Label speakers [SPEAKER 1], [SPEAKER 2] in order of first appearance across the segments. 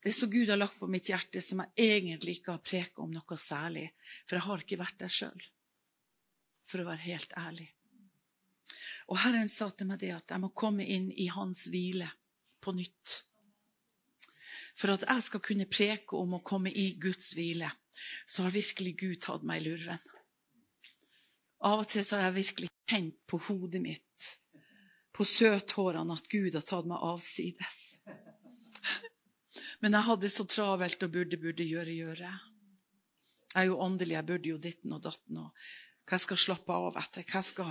[SPEAKER 1] Det som Gud har lagt på mitt hjerte, som jeg egentlig ikke har preka om noe særlig. For jeg har ikke vært der sjøl, for å være helt ærlig. Og Herren sa til meg det at jeg må komme inn i Hans hvile på nytt. For at jeg skal kunne preke om å komme i Guds hvile, så har virkelig Gud tatt meg i lurven. Av og til så har jeg virkelig kjent på hodet mitt, på søthårene, at Gud har tatt meg avsides. Men jeg hadde så travelt og burde, burde gjøre, gjøre. Jeg er jo åndelig, jeg burde jo ditten og datten. og hva jeg skal slappe av etter, hva jeg skal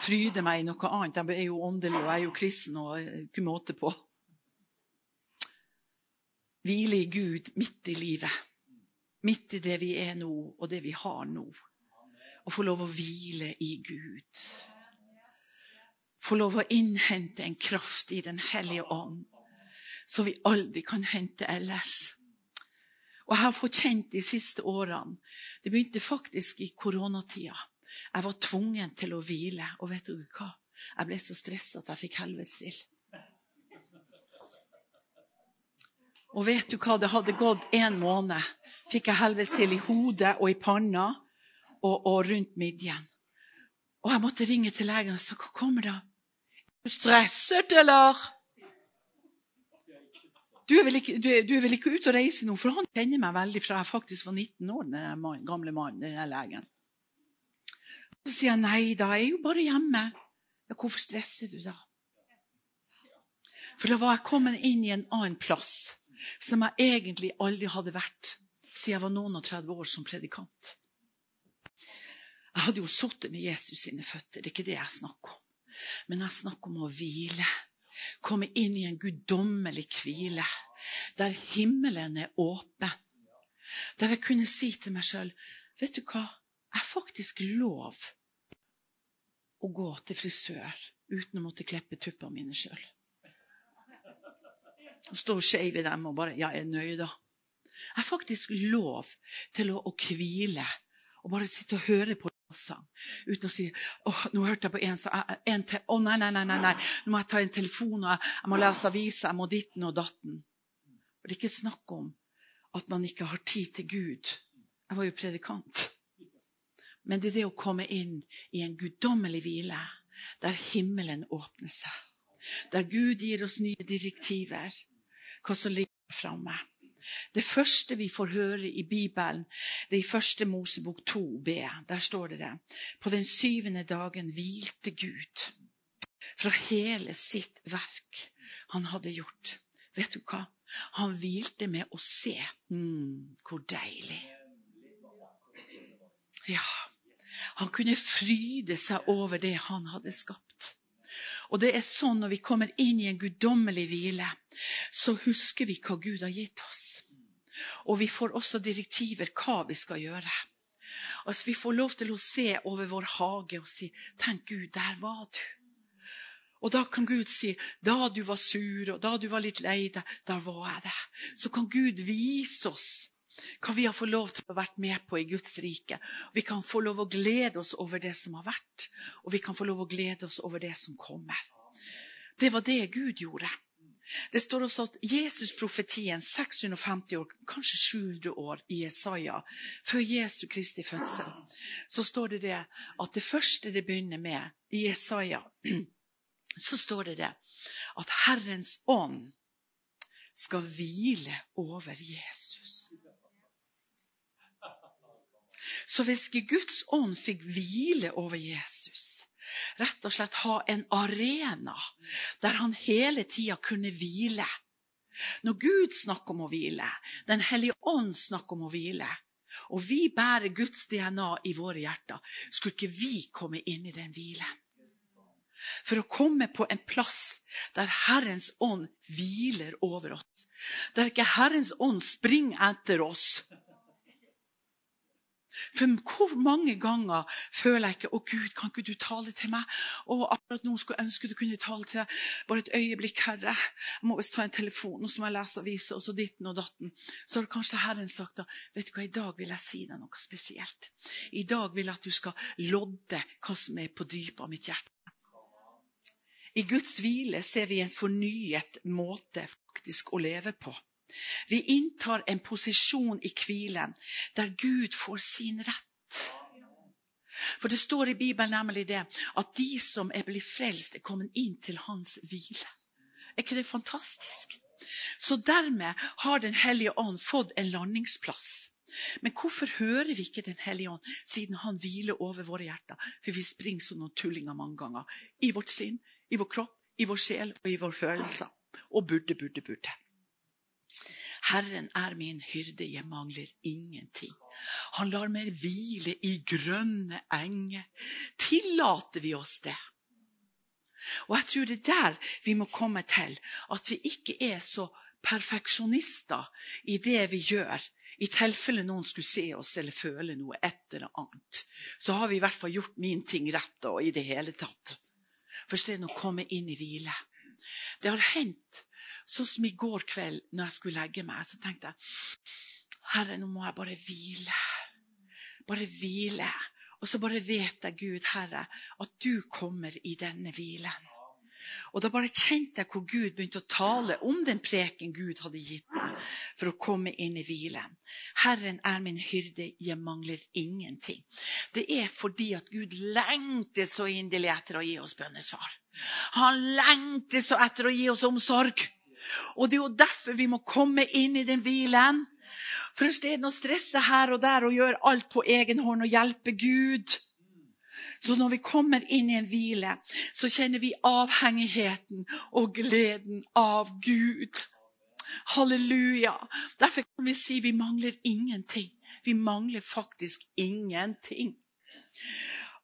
[SPEAKER 1] fryde meg i noe annet. Jeg er jo åndelig, og jeg er jo kristen, og ikke måte på. Hvile i Gud midt i livet. Midt i det vi er nå, og det vi har nå. Og få lov å hvile i Gud. Få lov å innhente en kraft i Den hellige ånd som vi aldri kan hente ellers. Og jeg har fått kjent de siste årene Det begynte faktisk i koronatida. Jeg var tvungen til å hvile. Og vet du hva? Jeg ble så stressa at jeg fikk helvetesild. Og vet du hva? Det hadde gått en måned. Fikk jeg helvetesild i hodet og i panna og, og rundt midjen. Og jeg måtte ringe til legen og sa hva kommer det? Er du stresset, eller? Du er, ikke, du, er, du er, vel ikke, ute og reiser nå? For han kjenner meg veldig fra jeg faktisk var 19 år, den man, gamle mannen, den legen. Så sier han nei da, jeg er jo bare hjemme. Ja, hvorfor stresser du da? For da var jeg kommet inn i en annen plass som jeg egentlig aldri hadde vært siden jeg var noen og 30 år som predikant. Jeg hadde jo sittet med Jesus sine føtter, det er ikke det jeg snakker om. Men jeg snakker om å hvile komme inn i en guddommelig hvile, der himmelen er åpen. Der jeg kunne si til meg sjøl Vet du hva? Jeg har faktisk lov å gå til frisør uten å måtte klippe tuppene mine sjøl. Stå skeiv i dem og bare Ja, jeg er nøyd, da. Jeg har faktisk lov til å, å hvile og bare sitte og høre på sang. Uten å si åh, nå hørte jeg på en som en til. Å, nei, nei, nei, nei, nei, nå må jeg ta en telefon, og jeg, jeg må lese aviser, jeg må ditten og datten. For det er ikke snakk om at man ikke har tid til Gud. Jeg var jo predikant. Men det er det å komme inn i en guddommelig hvile, der himmelen åpner seg. Der Gud gir oss nye direktiver, hva som ligger framme. Det første vi får høre i Bibelen, det er i første Mosebok 2b. Der står det det. På den syvende dagen hvilte Gud fra hele sitt verk han hadde gjort. Vet du hva? Han hvilte med å se. Mm, hvor deilig. Ja. Han kunne fryde seg over det han hadde skapt. Og det er sånn når vi kommer inn i en guddommelig hvile, så husker vi hva Gud har gitt oss. Og vi får også direktiver hva vi skal gjøre. Altså, vi får lov til å se over vår hage og si 'Tenk, Gud, der var du'. Og da kan Gud si 'Da du var sur, og da du var litt lei deg, da var jeg det'. Så kan Gud vise oss hva vi har fått lov til å være med på i Guds rike. Vi kan få lov å glede oss over det som har vært, og vi kan få lov å glede oss over det som kommer. Det var det Gud gjorde. Det står også at Jesus-profetien 650 år, kanskje 700 år i Jesaja, før Jesu Kristi fødsel, så står det det at det første det begynner med i Jesaja, så står det det at Herrens ånd skal hvile over Jesus. Så hvis Guds ånd fikk hvile over Jesus, rett og slett ha en arena der han hele tida kunne hvile. Når Gud snakker om å hvile, Den hellige ånd snakker om å hvile, og vi bærer Guds DNA i våre hjerter, skulle ikke vi komme inn i den hvilen? For å komme på en plass der Herrens ånd hviler over oss. Der ikke Herrens ånd springer etter oss for hvor mange ganger føler jeg ikke 'Å, Gud, kan ikke du tale til meg?' Og akkurat nå skulle jeg ønske du kunne tale til deg. Bare et øyeblikk, Herre. Jeg må visst ta en telefon, og så må jeg lese aviser, og så ditten og datten. Så har kanskje Herren sagt da, 'Vet du hva, i dag vil jeg si deg noe spesielt.' 'I dag vil jeg at du skal lodde hva som er på dypet av mitt hjerte.' I Guds hvile ser vi en fornyet måte faktisk å leve på. Vi inntar en posisjon i hvilen der Gud får sin rett. For det står i Bibelen nemlig det at de som er blitt frelst, er kommet inn til hans hvile. Er ikke det fantastisk? Så dermed har Den hellige ånd fått en landingsplass. Men hvorfor hører vi ikke Den hellige ånd, siden han hviler over våre hjerter? For vi springer som noen tullinger mange ganger. I vårt sinn, i vår kropp, i vår sjel og i våre følelser. Og burde, burde, burde. Herren er min hyrde, jeg mangler ingenting. Han lar meg hvile i grønne enger. Tillater vi oss det? Og jeg tror det er der vi må komme til, at vi ikke er så perfeksjonister i det vi gjør. I tilfelle noen skulle se oss eller føle noe et eller annet, så har vi i hvert fall gjort min ting rett og i det hele tatt. Forstår du, å komme inn i hvile. Det har hendt, sånn som i går kveld når jeg skulle legge meg, så tenkte jeg Herre, nå må jeg bare hvile. Bare hvile. Og så bare vet jeg, Gud, Herre, at du kommer i denne hvilen. Og da bare kjente jeg hvor Gud begynte å tale om den preken Gud hadde gitt meg for å komme inn i hvilen. Herren er min hyrde, jeg mangler ingenting. Det er fordi at Gud lengter så inderlig etter å gi oss bønnesvar. Han lengter så etter å gi oss omsorg. Og det er jo derfor vi må komme inn i den hvilen. For isteden å stresse her og der og gjøre alt på egen hånd og hjelpe Gud, så når vi kommer inn i en hvile, så kjenner vi avhengigheten og gleden av Gud. Halleluja. Derfor kan vi si vi mangler ingenting. Vi mangler faktisk ingenting.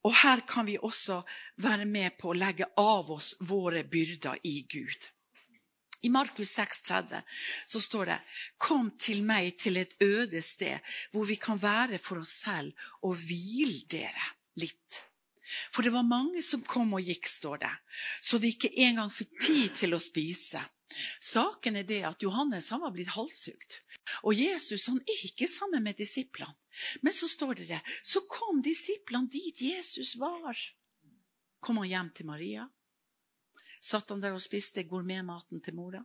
[SPEAKER 1] Og her kan vi også være med på å legge av oss våre byrder i Gud. I Markus 6,30 så står det Kom til meg til et øde sted hvor vi kan være for oss selv og hvile dere litt. For det var mange som kom og gikk, står det, så de ikke engang fikk tid til å spise. Saken er det at Johannes han var blitt halshugd. Og Jesus han er ikke sammen med disiplene. Men så står det det, så kom disiplene dit Jesus var. Kom han hjem til Maria? Satt han der og spiste gourmetmaten til mora?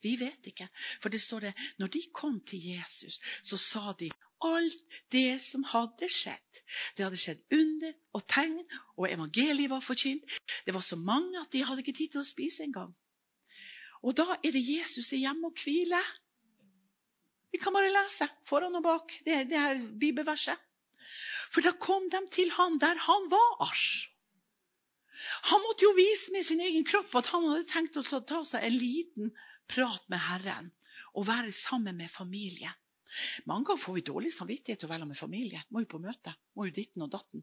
[SPEAKER 1] Vi vet ikke. For det står det, når de kom til Jesus, så sa de alt det som hadde skjedd. Det hadde skjedd under og tegn, og evangeliet var forkynt. Det var så mange at de hadde ikke tid til å spise engang. Og da er det Jesus er hjemme og hviler. Vi kan bare lese foran og bak det, det her bibelverset. For da kom de til han der han var. Han måtte jo vise med sin egen kropp at han hadde tenkt å ta seg en liten prat med Herren og være sammen med familien. Mange ganger får vi dårlig samvittighet til å være med familie. Må jo på møte. Må jo ditten og datten.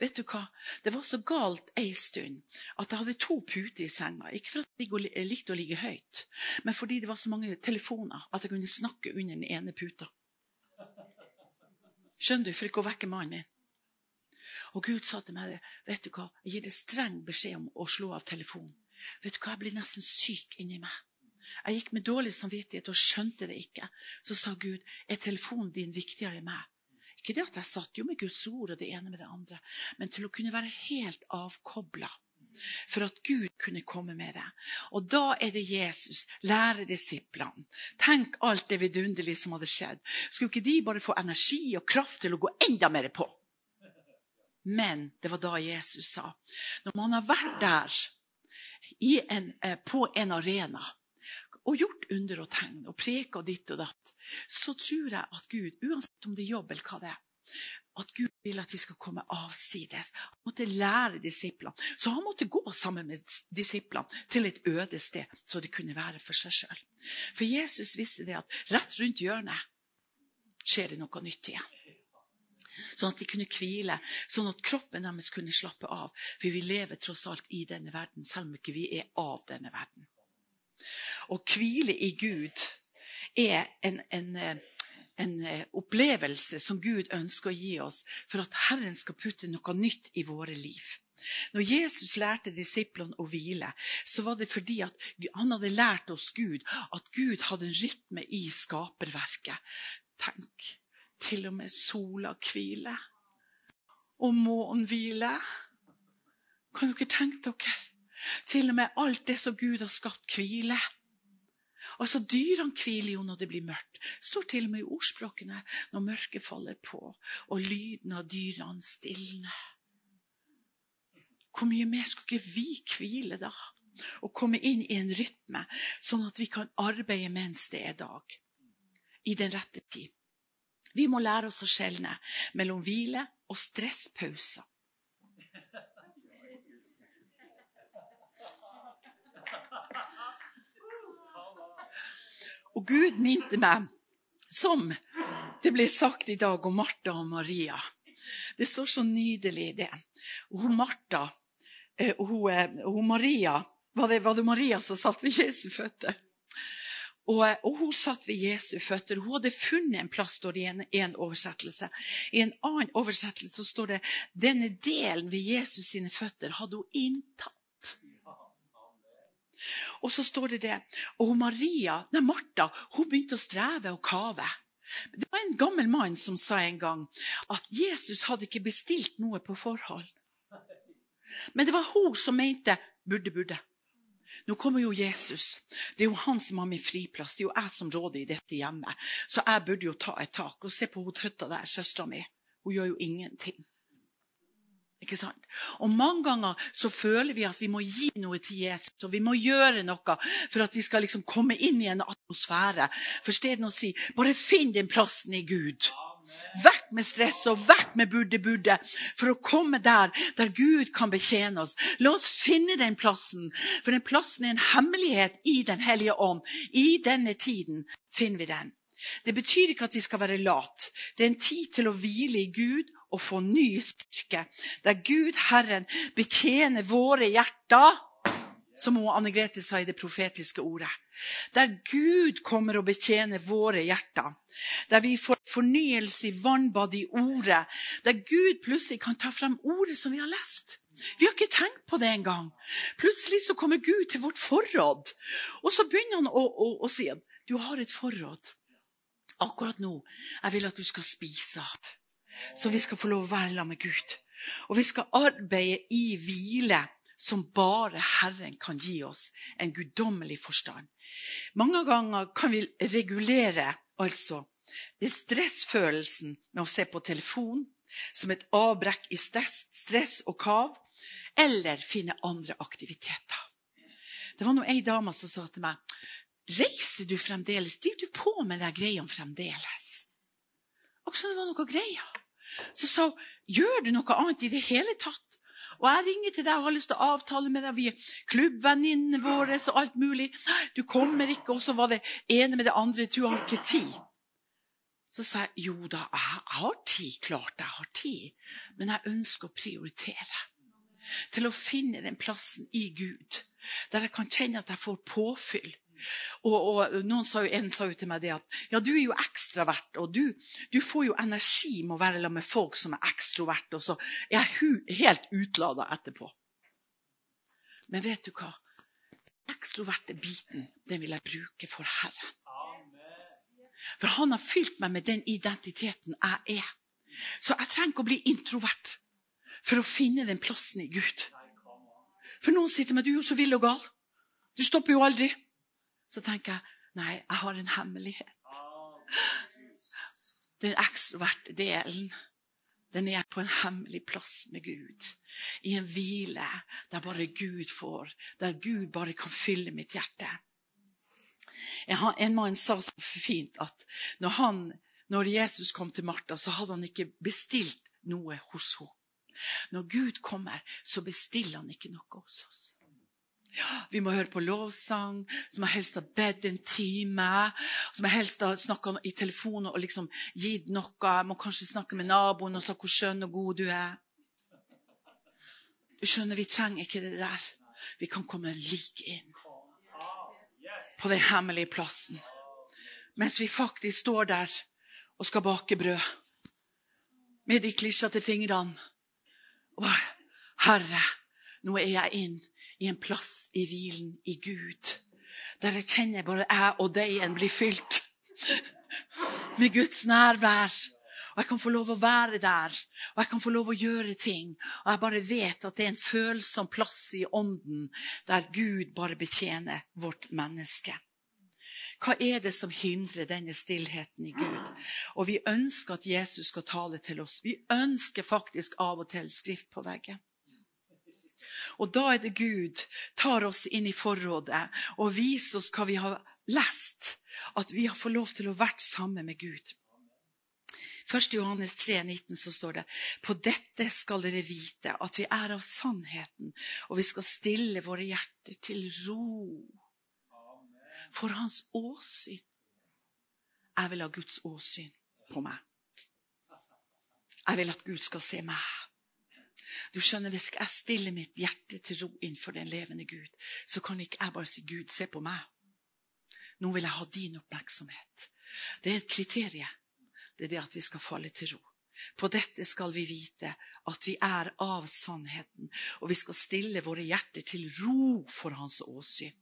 [SPEAKER 1] Vet du hva? Det var så galt ei stund at jeg hadde to puter i senga. Ikke for at jeg likte å ligge høyt, men fordi det var så mange telefoner at jeg kunne snakke under den ene puta. Skjønner du? For ikke å vekke mannen min. Og Gud sa til meg vet du hva, jeg gir deg streng beskjed om å slå av telefonen. Vet du hva, Jeg blir nesten syk inni meg. Jeg gikk med dårlig samvittighet og skjønte det ikke. Så sa Gud, er telefonen din viktigere enn meg? Ikke det at jeg satt jo med Guds ord og det ene med det andre, men til å kunne være helt avkobla. For at Gud kunne komme med det. Og da er det Jesus, lære disiplene. Tenk alt det vidunderlige som hadde skjedd. Skulle ikke de bare få energi og kraft til å gå enda mer på? Men det var da Jesus sa, når man har vært der en, eh, på en arena og gjort under og tegn og preka ditt og datt, så tror jeg at Gud, uansett om det er jobb eller hva det er, at Gud vil at vi skal komme avsides. Han måtte lære disiplene. Så han måtte gå sammen med disiplene til et øde sted, så det kunne være for seg sjøl. For Jesus visste det at rett rundt hjørnet skjer det noe nytt igjen. Sånn at de kunne hvile, sånn at kroppen deres kunne slappe av. For vi lever tross alt i denne verden, selv om ikke vi er av denne verden. Å hvile i Gud er en, en, en, opplevelse som Gud ønsker å gi oss for at Herren skal putte noe nytt i våre liv. Når Jesus lærte disiplene å hvile, så var det fordi han hadde lært oss Gud at Gud hadde en rytme i skaperverket. Tenk, til og med sola hviler, og månen hviler. Kan dere tenke dere? Til og med alt det som Gud har skapt, hviler. Altså, Dyrene hviler jo når det blir mørkt. Det står til og med i ordspråkene når mørket faller på, og lyden av dyrene stilner. Hvor mye mer skulle ikke vi hvile da? Og komme inn i en rytme, sånn at vi kan arbeide mens det er dag. I den rette tid. Vi må lære oss å skjelne mellom hvile og stresspauser. Og Gud minte meg, som det ble sagt i dag om Martha og Maria. Det står så nydelig, det. Hun Martha eh, og hun, eh, hun Maria var det, var det Maria som satt ved Jesu føtter? Og, og, hun satt ved Jesu føtter. Hun hadde funnet en plass, står det i en, en, oversettelse. I en annen oversettelse står det denne delen ved Jesus sine føtter hadde hun inntatt. Og så står det det. Og Maria, nei, Martha hun begynte å streve og kave. Det var en gammel mann som sa en gang at Jesus hadde ikke bestilt noe på forhånd. Men det var hun som mente burde, burde. Nå kommer jo Jesus. Det er jo han som har min friplass. Det er jo jeg som råder i dette hjemmet. Så jeg burde jo ta et tak. Og se på hun tøtta der, søstera mi. Hun gjør jo ingenting. Ikke sant? Og Mange ganger så føler vi at vi må gi noe til Jesus, og vi må gjøre noe for at vi skal liksom komme inn i en atmosfære. For stedet å si bare finn den plassen i Gud. Vekk med stress og vekk med burde-burde for å komme der der Gud kan betjene oss. La oss finne den plassen, for den plassen er en hemmelighet i Den hellige ånd. I denne tiden finner vi den. Det betyr ikke at vi skal være lat. Det er en tid til å hvile i Gud og få ny styrke. Der Gud, Herren, betjener våre hjerter, som Anne Grete sa i det profetiske ordet. Der Gud kommer og betjener våre hjerter. Der vi får fornyelse i vannbad i ordet. Der Gud plutselig kan ta frem ordet som vi har lest. Vi har ikke tenkt på det engang. Plutselig så kommer Gud til vårt forråd. Og så begynner han å, å, å si at du har et forråd. Akkurat nå jeg vil at du skal spise av. Så vi skal få lov å være sammen med Gud. Og vi skal arbeide i hvile som bare Herren kan gi oss en guddommelig forstand. Mange ganger kan vi regulere altså stressfølelsen med å se på telefon, som et avbrekk i stress, og kav, eller finne andre aktiviteter. Det var nå ei dame som sa til meg Reiser du fremdeles? Driver du på med de greiene fremdeles? Som det var noe greier. Så sa hun gjør du noe annet i det hele tatt. Og jeg ringer til deg og har lyst til å avtale med deg. Vi er klubbvenninnene våre og alt mulig. Du kommer ikke. Og så var det ene med det andre. Du har ikke tid. Så sa jeg jo da, jeg har tid. Klart jeg har tid. Men jeg ønsker å prioritere. Til å finne den plassen i Gud der jeg kan kjenne at jeg får påfyll. Og, og noen sa jo, En sa jo til meg det at ja, du er jo ekstravert, og du, du får jo energi med å være sammen med folk som er ekstroverte, og så er jeg helt utlada etterpå. Men vet du hva? Ekstroverte biten, den vil jeg bruke for Herren. For han har fylt meg med den identiteten jeg er. Så jeg trenger ikke å bli introvert for å finne den plassen i Gud. For noen sier til meg du er jo så vill og gal. Du stopper jo aldri så tenker jeg nei, jeg har en hemmelighet. Den ekstroverte delen den er på en hemmelig plass med Gud. I en hvile der bare Gud får, der Gud bare kan fylle mitt hjerte. En mann sa så fint at når, han, når Jesus kom til Martha, så hadde han ikke bestilt noe hos henne. Når Gud kommer, så bestiller han ikke noe hos oss. Vi må høre på lovsang, som jeg helst har bedt en time. Som jeg helst har snakka i telefonen og liksom gitt noe. Jeg Må kanskje snakke med naboen og si hvor skjønn og god du er. Du skjønner, Vi trenger ikke det der. Vi kan komme like inn på den hemmelige plassen. Mens vi faktisk står der og skal bake brød med de klissete fingrene. Og Herre, nå er jeg inn i en plass i hvilen i Gud. Der jeg kjenner bare jeg og deg blir fylt med Guds nærvær. Og jeg kan få lov å være der, og jeg kan få lov å gjøre ting. Og jeg bare vet at det er en følsom plass i ånden der Gud bare betjener vårt menneske. Hva er det som hindrer denne stillheten i Gud? Og vi ønsker at Jesus skal tale til oss. Vi ønsker faktisk av og til skrift på veggen. Og da er det Gud tar oss inn i forrådet og viser oss hva vi har lest. At vi har fått lov til å være sammen med Gud. 1. Johannes 3, 19 så står det På dette skal dere vite at vi er av sannheten, og vi skal stille våre hjerter til ro for hans åsyn. Jeg vil ha Guds åsyn på meg. Jeg vil at Gud skal se meg. Du skjønner, Hvis jeg stiller mitt hjerte til ro innenfor den levende Gud, så kan ikke jeg bare si 'Gud, se på meg'. Nå vil jeg ha din oppmerksomhet. Det er et kriterium det er det at vi skal falle til ro. På dette skal vi vite at vi er av sannheten, og vi skal stille våre hjerter til ro for Hans åsyn.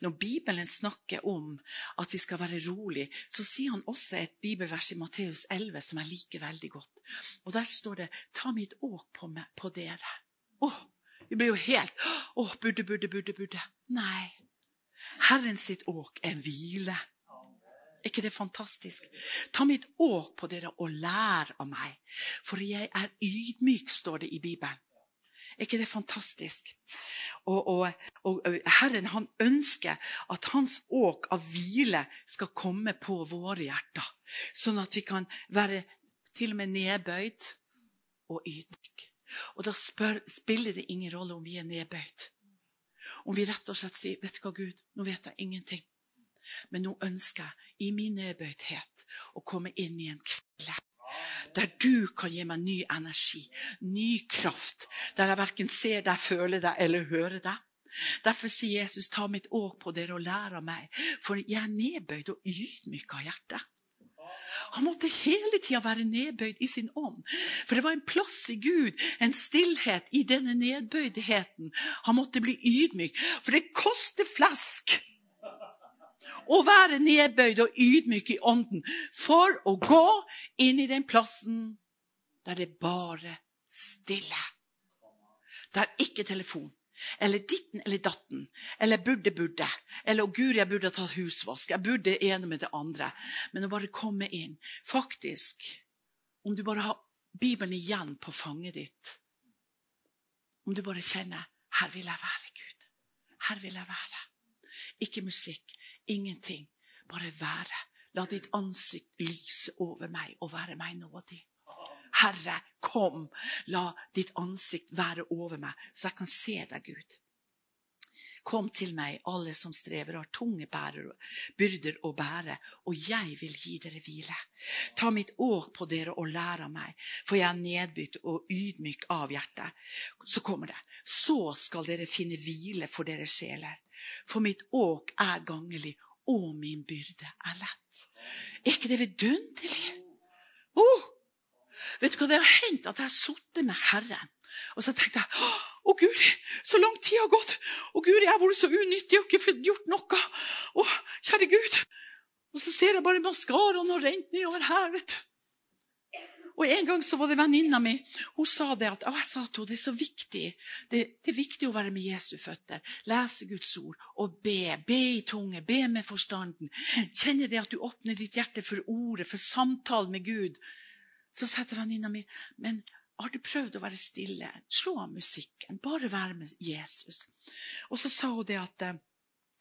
[SPEAKER 1] Når Bibelen snakker om at vi skal være rolig, så sier han også et bibelvers i Matteus 11 som jeg liker veldig godt. Og Der står det 'Ta mitt åk på, meg, på dere'. Åh, Vi blir jo helt Å, burde, burde, burde, burde. Nei. Herren sitt åk er hvile. Er ikke det fantastisk? Ta mitt åk på dere og lær av meg, for jeg er ydmyk, står det i Bibelen. Er ikke det fantastisk? Og, og, og, Herren han ønsker at hans åk av hvile skal komme på våre hjerter. Sånn at vi kan være til og med nedbøyd og ydmyk. Og da spør, spiller det ingen rolle om vi er nedbøyd. Om vi rett og slett sier 'Vet du hva, Gud, nå vet jeg ingenting'. Men nå ønsker jeg i min nedbøydhet å komme inn i en kveld der du kan gi meg ny energi, ny kraft. Der jeg verken ser deg, føler deg eller hører deg. Derfor sier Jesus, ta mitt åk på dere og lær av meg, for jeg er nedbøyd og ydmyk av hjertet. Han måtte hele tida være nedbøyd i sin ånd. For det var en plass i Gud, en stillhet i denne nedbøydheten. Han måtte bli ydmyk, for det koster flask å være nedbøyd og ydmyk i ånden for å gå inn i den plassen der det bare stille. Der ikke telefon. Eller ditten eller datten. Eller burde, burde. Eller å guri, jeg burde ha tatt husvask. Jeg burde ene med det andre. Men å bare komme inn. Faktisk, om du bare har Bibelen igjen på fanget ditt Om du bare kjenner 'Her vil jeg være, Gud'. Her vil jeg være. Ikke musikk, Ingenting. Bare være. La ditt ansikt lyse over meg og være meg nådig. Herre, kom. La ditt ansikt være over meg, så jeg kan se deg, Gud. Kom til meg, alle som strever og har tunge bærer, byrder å bære, og jeg vil gi dere hvile. Ta mitt åk på dere og lær av meg, for jeg er nedbytt og ydmyk av hjertet. Så kommer det. Så skal dere finne hvile for deres sjeler. For mitt åk er gangelig, og min byrde er lett. Er ikke det vidunderlig? Oh! Vet du hva det har hendt? At jeg har sittet med Herren. Og så tenkte jeg å Gud, så lang tid har gått. Å Gud, jeg har vært så unyttig og ikke gjort noe. Å, kjære Gud. Og så ser jeg bare maskaraen og rent nedover her. vet du. Og En gang så var det venninna mi hun sa det at, og jeg sa til henne det er så viktig det, det, er viktig å være med Jesu føtter, lese Guds ord og be. Be i tunge, be med forstanden. Kjenne det at du åpner ditt hjerte for ordet, for samtale med Gud. Så sa jeg til venninna mi men har du prøvd å være stille? Slå av musikken. Bare være med Jesus. Og så sa hun det at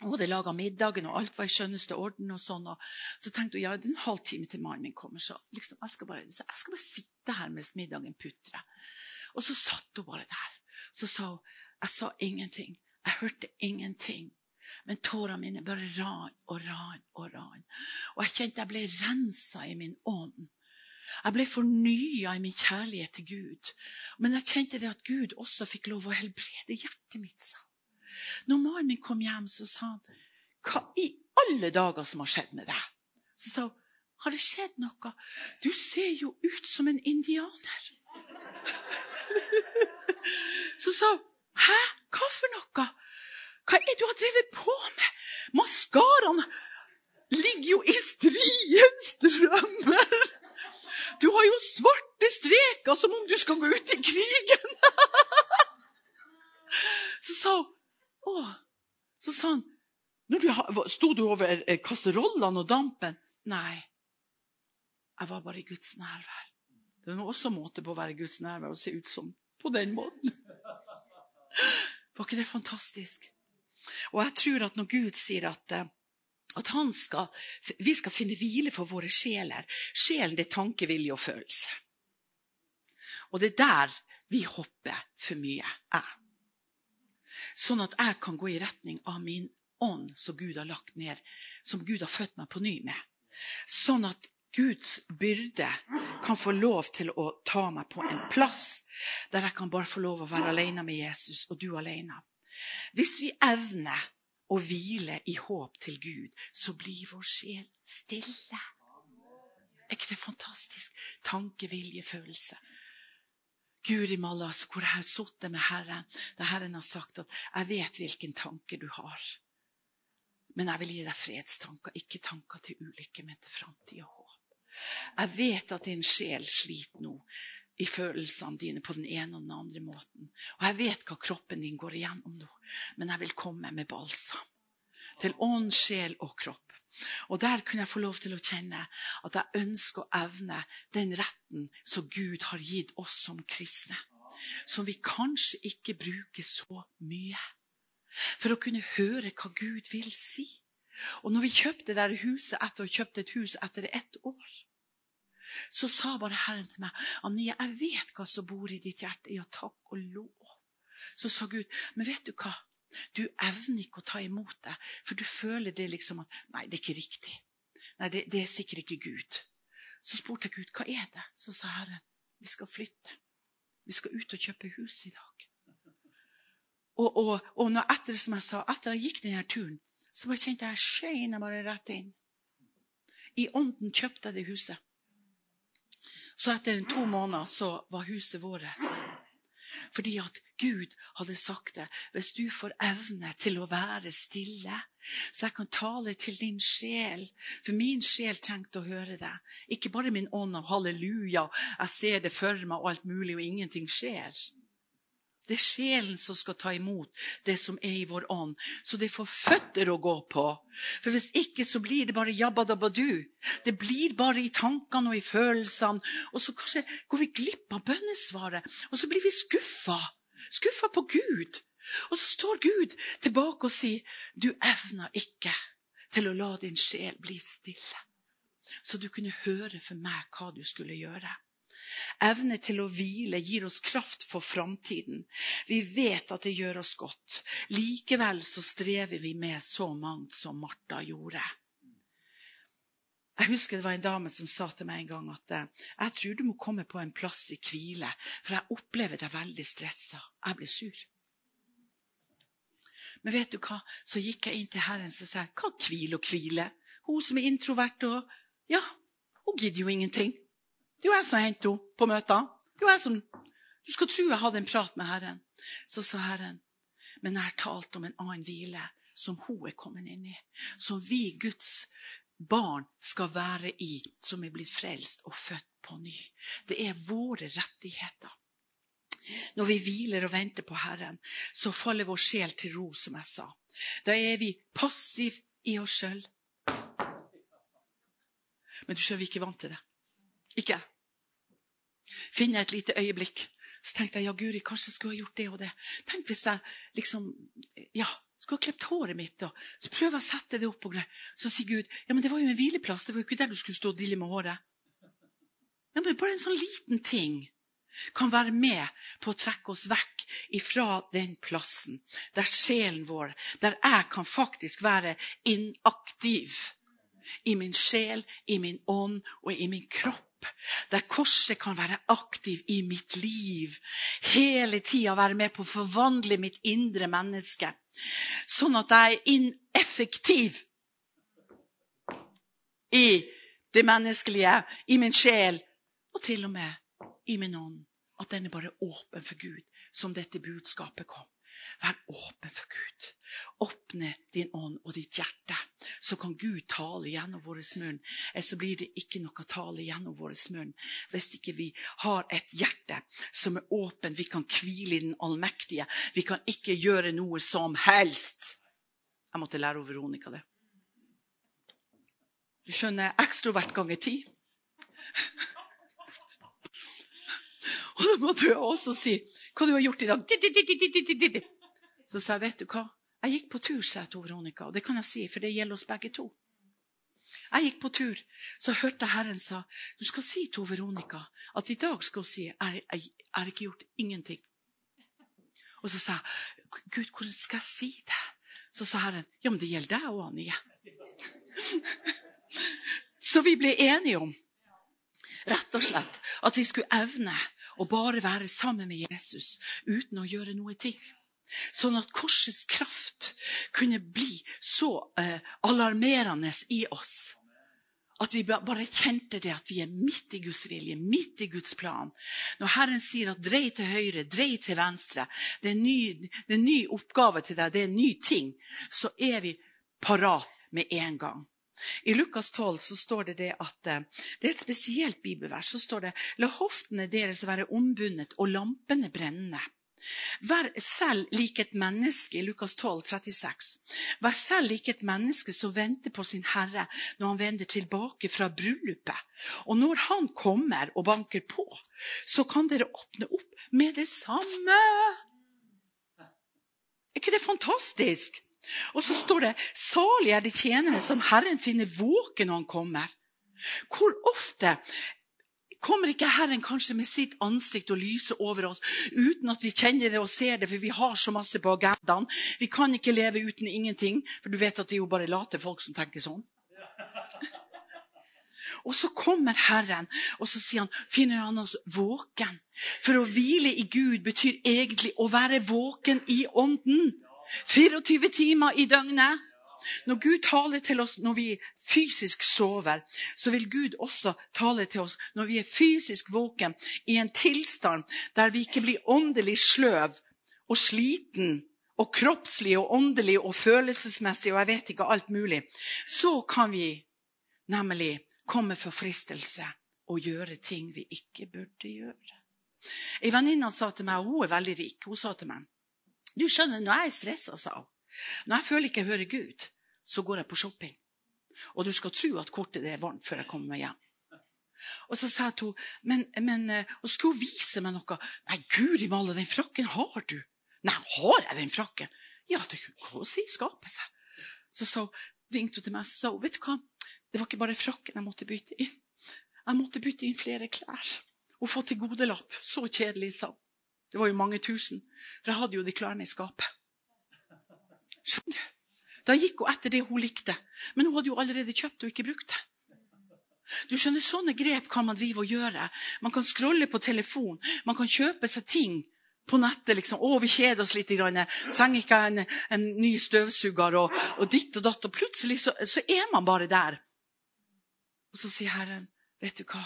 [SPEAKER 1] hun hadde laga middagen, og alt var i skjønneste orden. og sånn, og Så tenkte hun ja, det er en halvtime til mannen min kommer, så liksom, jeg, skal bare, jeg skal bare sitte her mens middagen putrer. Og så satt hun bare der. Så sa hun Jeg sa ingenting. Jeg hørte ingenting. Men tårene mine bare ran og ran og ran. Og jeg kjente jeg ble rensa i min ånd. Jeg ble fornya i min kjærlighet til Gud. Men jeg kjente det at Gud også fikk lov å helbrede hjertet mitt. sa når mannen min kom hjem, så sa han hva i alle dager som har skjedd med deg? Så sa hun har det skjedd noe? Du ser jo ut som en indianer. Så sa hun hæ, hva for noe? Hva er det du har drevet på med? Maskaraen ligger jo i striens strømmer. Du har jo svarte streker som om du skal gå ut i krigen. Så sa hun å. Så sa han du, Sto du over eh, kasserollene og dampen? Nei. Jeg var bare i Guds nærvær. Det var også måte på å være i Guds nærvær og se ut som på den måten. Var ikke det fantastisk? Og jeg tror at når Gud sier at, eh, at skal, vi skal finne hvile for våre sjeler Sjelen det er tanke, vilje og følelse. Og det er der vi hopper for mye. Jeg. Sånn at jeg kan gå i retning av min ånd som Gud har lagt ned, som Gud har født meg på ny med. Sånn at Guds byrde kan få lov til å ta meg på en plass der jeg kan bare få lov å være alene med Jesus, og du alene. Hvis vi evner å hvile i håp til Gud, så blir vår sjel stille. Er ikke det fantastisk? Tanke, vilje, følelse. Guri malla, hvor jeg har sittet med Herren, der Herren har sagt at 'jeg vet hvilken tanke du har', men jeg vil gi deg fredstanker, ikke tanker til ulykke, men til framtid og håp. Jeg vet at din sjel sliter nå i følelsene dine på den ene og den andre måten. Og jeg vet hva kroppen din går igjennom nå, men jeg vil komme med balsam. Til ånd, sjel og kropp. Og der kunne jeg få lov til å kjenne at jeg ønsker å evne den retten som Gud har gitt oss som kristne. Som vi kanskje ikke bruker så mye. For å kunne høre hva Gud vil si. Og når vi kjøpte det huset etter å ha kjøpt et hus etter ett år, så sa bare Herren til meg Ania, jeg vet hva som bor i ditt hjerte. Ja, takk og lov. Så sa Gud, men vet du hva? Du evner ikke å ta imot det, for du føler det liksom at Nei, det er ikke riktig. Nei, det, det er sikkert ikke Gud. Så spurte jeg Gud, hva er det? Så sa Herren, vi skal flytte. Vi skal ut og kjøpe hus i dag. Og, og, og når etter som jeg sa, etter jeg gikk denne turen, så bare kjente jeg skeina bare rett inn. I ånden kjøpte jeg det huset. Så etter to måneder så var huset vårt. Fordi at Gud hadde sagt det. Hvis du får evne til å være stille, så jeg kan tale til din sjel. For min sjel trengte å høre det. Ikke bare min ånd og halleluja, jeg ser det for meg og alt mulig, og ingenting skjer. Det er sjelen som skal ta imot det som er i vår ånd, så det får føtter å gå på. For Hvis ikke så blir det bare jabbadabbadu. Det blir bare i tankene og i følelsene. Og så kanskje går vi glipp av bønnesvaret, og så blir vi skuffa. Skuffa på Gud. Og så står Gud tilbake og sier, 'Du evner ikke til å la din sjel bli stille.' Så du kunne høre for meg hva du skulle gjøre. Evne til å hvile gir oss kraft for framtiden. Vi vet at det gjør oss godt. Likevel så strever vi med så mangt som Martha gjorde. Jeg husker det var en dame som sa til meg en gang at eh, jeg tror du må komme på en plass i hvile, for jeg opplever deg veldig stressa. Jeg blir sur. Men vet du hva? Så gikk jeg inn til Herren og sa hva hvile og hvile? Hun som er introvert og Ja, hun gidder jo ingenting. Det jo jeg som henter henne på møter. Det jo jeg som, Du skal tro jeg hadde en prat med Herren. Så sa Herren, men jeg har talt om en annen hvile som hun er kommet inn i. Som vi, Guds barn, skal være i, som er blitt frelst og født på ny. Det er våre rettigheter. Når vi hviler og venter på Herren, så faller vår sjel til ro, som jeg sa. Da er vi passiv i oss sjøl. Men du skjønner, vi er ikke vant til det. Ikke Finner jeg et lite øyeblikk. Så tenkte jeg ja, Guri, kanskje skulle ha gjort det og det. Tenk hvis jeg liksom ja, skulle ha klippet håret mitt. Og så prøver jeg å sette det opp. og greier. Så sier Gud ja, men det var jo en hvileplass. Det var jo ikke der du skulle stå og dille med håret. Ja, men Bare en sånn liten ting kan være med på å trekke oss vekk ifra den plassen der sjelen vår, der jeg kan faktisk være inaktiv i min sjel, i min ånd og i min kropp der korset kan være aktiv i mitt liv. Hele tida være med på å forvandle mitt indre menneske. Sånn at jeg er ineffektiv i det menneskelige, i min sjel, og til og med i min ånd. At den er bare åpen for Gud, som dette budskapet kom. Vær åpen for Gud. Åpne din ånd og ditt hjerte, så kan Gud tale gjennom vår munn. Eller så blir det ikke noe tale gjennom vår munn hvis ikke vi har et hjerte som er åpen. Vi kan hvile i den allmektige. Vi kan ikke gjøre noe som helst. Jeg måtte lære over Veronica det. Du skjønner, ekstrovert ganger ti. Og da måtte jeg også si hva du har gjort i dag. Så sa jeg, vet du hva, jeg gikk på tur, sa jeg til Veronica. Og det kan jeg si, for det gjelder oss begge to. Jeg gikk på tur, så hørte Herren sa du skal si til Veronica at i dag skal hun si jeg har ikke gjort ingenting. Og så sa jeg Gud, hvordan skal jeg si det? Så sa Herren ja, men det gjelder deg òg, Anie. Så vi ble enige om rett og slett at vi skulle evne å bare være sammen med Jesus uten å gjøre noe ting. Sånn at korsets kraft kunne bli så eh, alarmerende i oss. At vi bare kjente det at vi er midt i Guds vilje, midt i Guds plan. Når Herren sier at 'drei til høyre, drei til venstre', det er, ny, det er en ny oppgave til deg, det er en ny ting, så er vi parat med en gang. I Lukas 12 så står det, det at eh, det er et spesielt bibelvers. så står det, La hoftene deres være ombundet og lampene brenne. Vær selv lik et menneske i Lukas 12, 36. Vær selv lik et menneske som venter på sin Herre når han vender tilbake fra bryllupet. Og når han kommer og banker på, så kan dere åpne opp med det samme. Er ikke det fantastisk? Og så står det 'Salig er de tjenere som Herren finner våken når han kommer'. Hvor ofte Kommer ikke Herren kanskje med sitt ansikt og lyser over oss uten at vi kjenner det og ser det, for vi har så masse på agendaen? Vi kan ikke leve uten ingenting, for du vet at det er jo bare late folk som tenker sånn. Og så kommer Herren, og så sier han, finner han oss våken. For å hvile i Gud betyr egentlig å være våken i ånden. 24 timer i døgnet. Når Gud taler til oss når vi fysisk sover, så vil Gud også tale til oss når vi er fysisk våken, i en tilstand der vi ikke blir åndelig sløv og sliten og kroppslig og åndelig og følelsesmessig og jeg vet ikke alt mulig. Så kan vi nemlig komme for fristelse og gjøre ting vi ikke burde gjøre. Ei venninne sa til meg, og hun er veldig rik, hun sa til meg du skjønner, når jeg er stressa, sa hun, når jeg føler ikke jeg hører Gud, så går jeg på shopping. Og du skal tro at kortet er varmt før jeg kommer meg hjem. Og så sa hun men, men, eh, skulle hun vise meg noe. Nei, guri malla, den frakken har du. Nei, har jeg den frakken? Ja, det kan si skape seg. Så sa hun, ringte hun til meg og sa vet du hva, det var ikke bare frakken jeg måtte bytte inn. Jeg måtte bytte inn flere klær og få til godelapp. Så kjedelig, sa hun. Det var jo mange tusen. For jeg hadde jo de klærne i skapet. Skjønner du? Da gikk hun etter det hun likte. Men hun hadde jo allerede kjøpt og ikke brukt det. Du skjønner, Sånne grep kan man drive og gjøre. Man kan scrolle på telefon. Man kan kjøpe seg ting på nettet. liksom, 'Å, vi kjeder oss litt. Grann. Trenger ikke en, en ny støvsuger.' Og, og, ditt og datt. Og plutselig så, så er man bare der. Og så sier Herren, 'Vet du hva?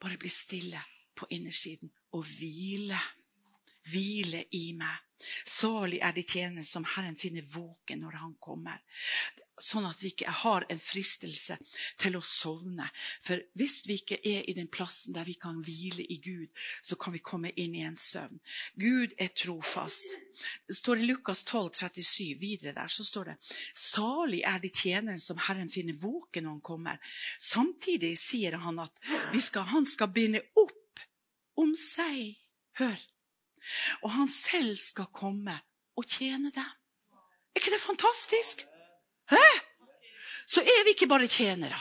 [SPEAKER 1] Bare bli stille på innersiden og hvile.' hvile i meg. Salig er de tjenere som Herren finner våken når Han kommer. Sånn at vi ikke har en fristelse til å sovne. For hvis vi ikke er i den plassen der vi kan hvile i Gud, så kan vi komme inn i en søvn. Gud er trofast. Det står i Lukas 12, 37, videre der, så står det Salig er de tjenere som Herren finner våken når Han kommer. Samtidig sier han at skal, han skal binde opp om seg. Hør, og han selv skal komme og tjene dem. Er ikke det fantastisk? Hæ? Så er vi ikke bare tjenere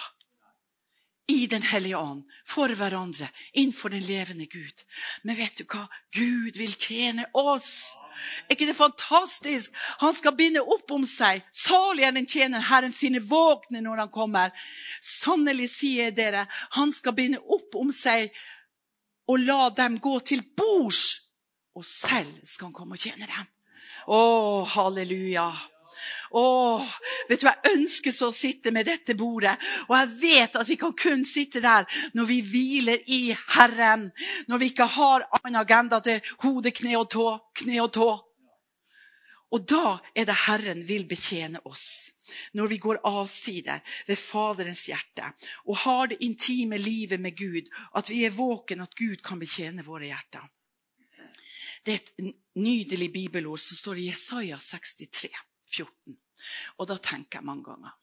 [SPEAKER 1] i Den hellige ånd for hverandre innenfor den levende Gud. Men vet du hva? Gud vil tjene oss. Er ikke det fantastisk? Han skal binde opp om seg. Salig er den tjener Herren finner våkne når han kommer. Sannelig sier dere, han skal binde opp om seg og la dem gå til bords og selv skal han komme og tjene dem. Å, halleluja. Å, vet du, Jeg ønsker så å sitte med dette bordet, og jeg vet at vi kan kun sitte der når vi hviler i Herren. Når vi ikke har annen agenda til hode, kne og tå. Kne og tå. Og da er det Herren vil betjene oss. Når vi går avsider ved Faderens hjerte og har det intime livet med Gud, at vi er våken, at Gud kan betjene våre hjerter. Det er et nydelig bibelord som står i Jesaja 63, 14. Og da tenker jeg mange ganger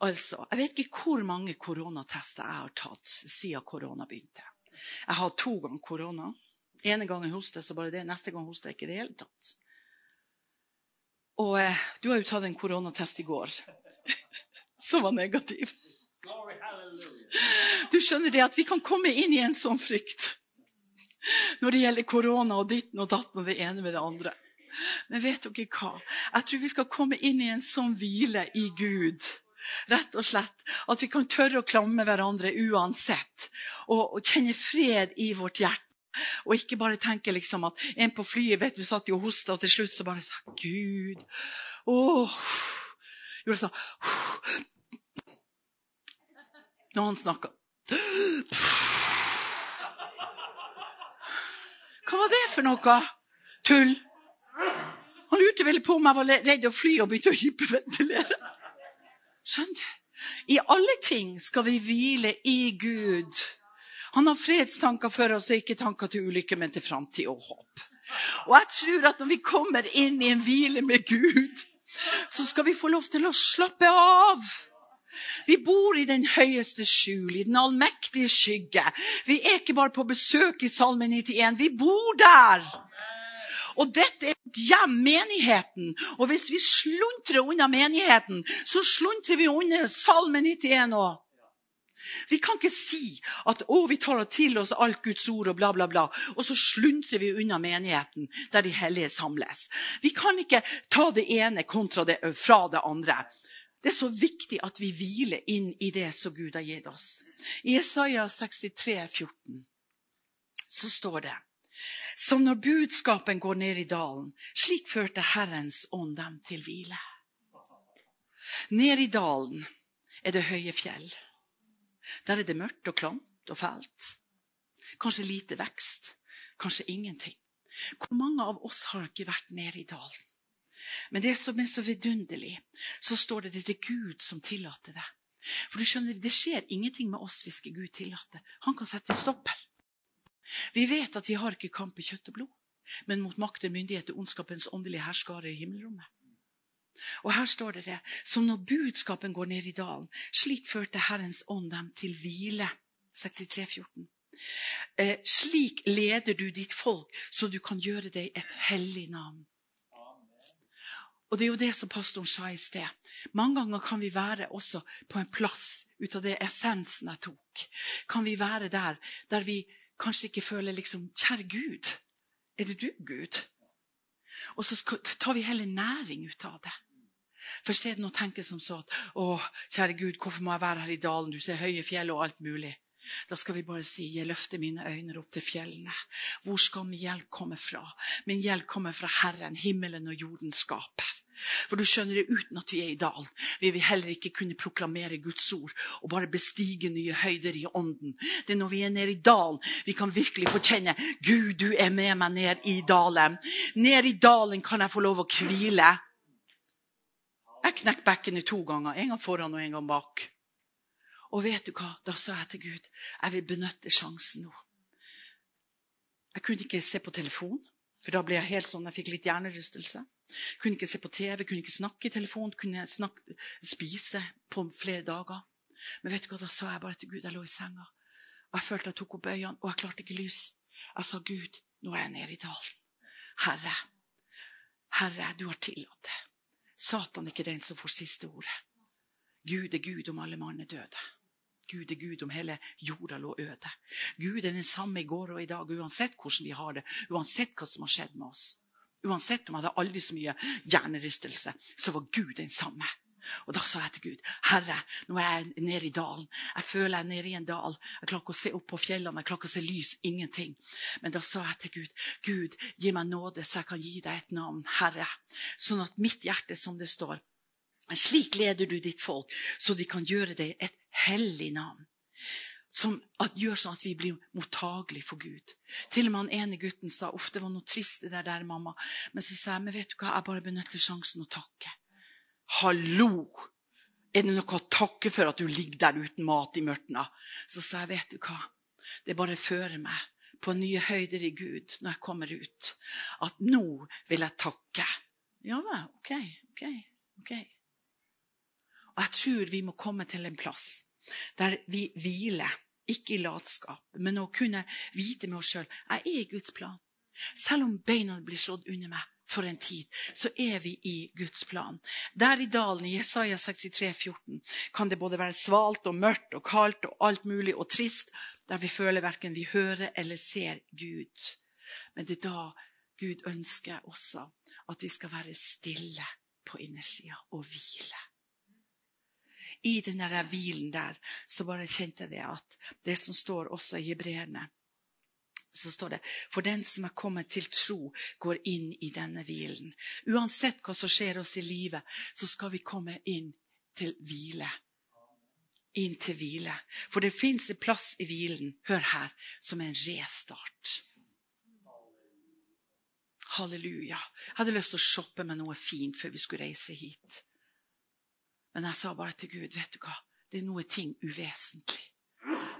[SPEAKER 1] Altså, Jeg vet ikke hvor mange koronatester jeg har tatt siden korona begynte. Jeg har to ganger korona. ene gangen hoster så bare det. Neste gang hoster jeg ikke i det hele tatt. Og eh, du har jo tatt en koronatest i går som var negativ. Du skjønner det at vi kan komme inn i en sånn frykt når det gjelder korona og ditten og datten og det ene med det andre. Men vet dere hva? Jeg tror vi skal komme inn i en sånn hvile i Gud. Rett og slett. At vi kan tørre å klamme hverandre uansett. Og, og kjenne fred i vårt hjerte. Og ikke bare tenke liksom at en på flyet vet du satt jo og hosta, og til slutt så bare sa Gud åh, Gjorde sånn Når han snakka. Hva var det for noe? Tull. Han lurte vel på om jeg var redd å fly og begynte å hyperventilere. Skjønner du? I alle ting skal vi hvile i Gud. Han har fredstanker for oss, og ikke tanker til ulykke, men til framtid og håp. Og jeg tror at når vi kommer inn i en hvile med Gud, så skal vi få lov til å slappe av. Vi bor i den høyeste skjul, i den allmektige skygge. Vi er ikke bare på besøk i Salme 91, vi bor der. Og dette er hjem, menigheten. Og hvis vi sluntrer unna menigheten, så sluntrer vi unna Salme 91 òg. Vi kan ikke si at å, vi tar til oss alt Guds ord og bla, bla, bla, og så sluntrer vi unna menigheten der de hellige samles. Vi kan ikke ta det ene kontra det, fra det andre. Det er så viktig at vi hviler inn i det som Gud har gitt oss. I Isaiah 63, 14, så står det som når budskapen går ned i dalen. Slik førte Herrens ånd dem til hvile. Ned i dalen er det høye fjell. Der er det mørkt og klamt og fælt. Kanskje lite vekst, kanskje ingenting. Hvor mange av oss har ikke vært nede i dalen? Men det som er så vidunderlig, så står det det er Gud som tillater det. For du skjønner, Det skjer ingenting med oss hvis ikke Gud tillater. Han kan sette en stopper. Vi vet at vi har ikke kamp i kjøtt og blod, men mot makter, myndigheter, ondskapens åndelige herskare i himmelrommet. Og her står det det, som når budskapen går ned i dalen, slik førte Herrens ånd dem til hvile. 63, 14. Eh, slik leder du ditt folk, så du kan gjøre deg et hellig navn. Og Det er jo det som pastoren sa i sted. Mange ganger kan vi være også på en plass ut av det essensen jeg tok. Kan vi være der der vi kanskje ikke føler liksom Kjære Gud, er det du, Gud? Og så tar vi heller næring ut av det. For stedet å tenke som så at å, kjære Gud, hvorfor må jeg være her i dalen? Du ser høye fjell og alt mulig. Da skal vi bare si, jeg løfter mine øyne opp til fjellene. Hvor skal min hjelp komme fra? Min hjelp kommer fra Herren, himmelen og jorden skaper. For du skjønner det, uten at vi er i dalen, vil vi heller ikke kunne proklamere Guds ord og bare bestige nye høyder i ånden. Det er når vi er nede i dalen, vi kan virkelig få kjenne Gud, du er med meg ned i dalen. Ned i dalen kan jeg få lov å hvile. Jeg knekker bekkenet to ganger, en gang foran og en gang bak. Og vet du hva? Da sa jeg til Gud jeg vil benytte sjansen nå. Jeg kunne ikke se på telefon, for da ble jeg helt sånn, jeg fikk litt hjernerystelse. Kunne ikke se på TV, kunne ikke snakke i telefon, kunne snakke, spise på flere dager. Men vet du hva, da sa jeg bare til Gud. Jeg lå i senga. Og jeg følte jeg tok opp øynene, og jeg klarte ikke lys. Jeg sa, Gud, nå er jeg nede i dalen. Herre, Herre, du har tillatt det. Satan er ikke den som får siste ordet. Gud er Gud om alle mann er døde. Gud er Gud om hele jorda lå øde. Gud er den samme i går og i dag, uansett hvordan vi har det, uansett hva som har skjedd med oss. Uansett om jeg hadde aldri så mye hjernerystelse, så var Gud den samme. Og Da sa jeg til Gud Herre, nå er jeg nede i dalen. Jeg føler jeg er nede i en dal. Jeg klarer ikke å se opp på fjellene, jeg klarer ikke å se lys. Ingenting. Men da sa jeg til Gud Gud, gi meg nåde, så jeg kan gi deg et navn, Herre. Sånn at mitt hjerte, som det står Slik leder du ditt folk, så de kan gjøre deg et hellig navn som at, gjør sånn at vi blir mottagelige for Gud. Til og med han ene gutten sa ofte det var noe trist det der, der mamma. Men så sa jeg men vet du hva, jeg bare benytter sjansen å takke. Hallo! Er det noe å takke for at du ligger der uten mat i mørtna? Så sa jeg vet du hva, det bare fører meg på nye høyder i Gud når jeg kommer ut. At nå vil jeg takke. Ja vel, OK, OK. ok. Og jeg tror vi må komme til en plass der vi hviler, ikke i latskap, men å kunne vite med oss sjøl jeg er i Guds plan. Selv om beina blir slått under meg for en tid, så er vi i Guds plan. Der i dalen i Jesaja 63, 14, kan det både være svalt og mørkt og kaldt og alt mulig og trist, der vi føler verken vi hører eller ser Gud. Men det er da Gud ønsker også at vi skal være stille på innersida og hvile. I den hvilen der så bare kjente jeg at det som står også i hebreerne så står det for den som er kommet til tro, går inn i denne hvilen. Uansett hva som skjer oss i livet, så skal vi komme inn til hvile. Inn til hvile. For det fins en plass i hvilen, hør her, som er en restart. Halleluja. Jeg hadde lyst til å shoppe med noe fint før vi skulle reise hit. Men jeg sa bare til Gud, vet du hva, det er noe ting uvesentlig.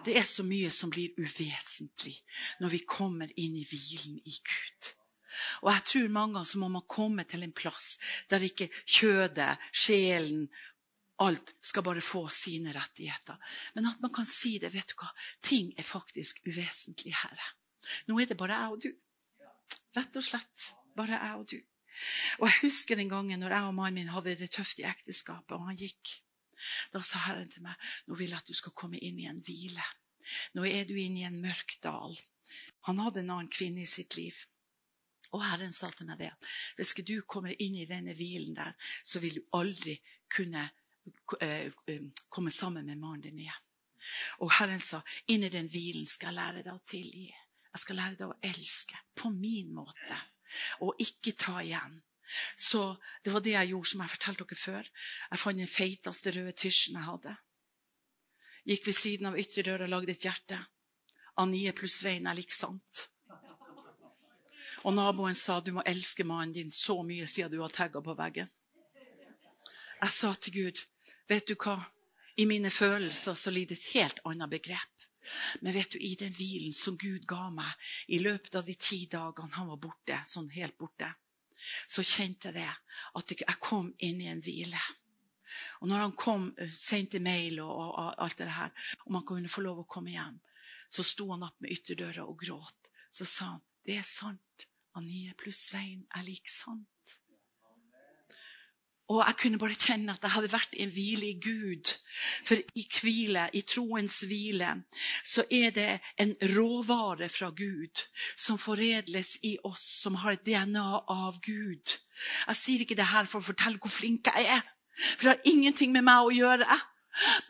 [SPEAKER 1] Det er så mye som blir uvesentlig når vi kommer inn i hvilen i Gud. Og jeg tror mange ganger så må man komme til en plass der ikke kjødet, sjelen, alt skal bare få sine rettigheter. Men at man kan si det. vet du hva, Ting er faktisk uvesentlig, Herre. Nå er det bare jeg og du. Rett og slett bare jeg og du. Og Jeg husker den gangen når jeg og mannen min hadde det tøft i ekteskapet, og han gikk. Da sa Herren til meg nå vil jeg at du skal komme inn i en hvile. Nå er du inne i en mørk dal. Han hadde en annen kvinne i sitt liv. Og Herren sa til meg det hvis ikke du kommer inn i denne hvilen der, så vil du aldri kunne eh, eh, komme sammen med mannen din igjen. Og Herren sa inn i den hvilen skal jeg lære deg å tilgi. Jeg skal lære deg å elske på min måte og ikke ta igjen. Så det var det jeg gjorde, som jeg fortalte dere før. Jeg fant den feiteste røde tysjen jeg hadde. Gikk ved siden av ytterdøra og lagde et hjerte. Anie pluss Svein er lik sant. Og naboen sa du må elske mannen din så mye siden du har tagga på veggen. Jeg sa til Gud, vet du hva, i mine følelser så ligger et helt annet begrep. Men vet du, i den hvilen som Gud ga meg i løpet av de ti dagene han var borte, sånn helt borte, så kjente jeg det at jeg kom inn i en hvile. Og når han kom, eh, sendte mail og, og, og alt det her, om han kunne få lov å komme hjem, så sto han opp med ytterdøra og gråt. Så sa han, det er sant. Anie pluss Svein er lik sant. Og jeg kunne bare kjenne at jeg hadde vært en hvile i Gud. For i hvile, i troens hvile, så er det en råvare fra Gud som foredles i oss som har et DNA av Gud. Jeg sier ikke det her for å fortelle hvor flink jeg er, for det har ingenting med meg å gjøre.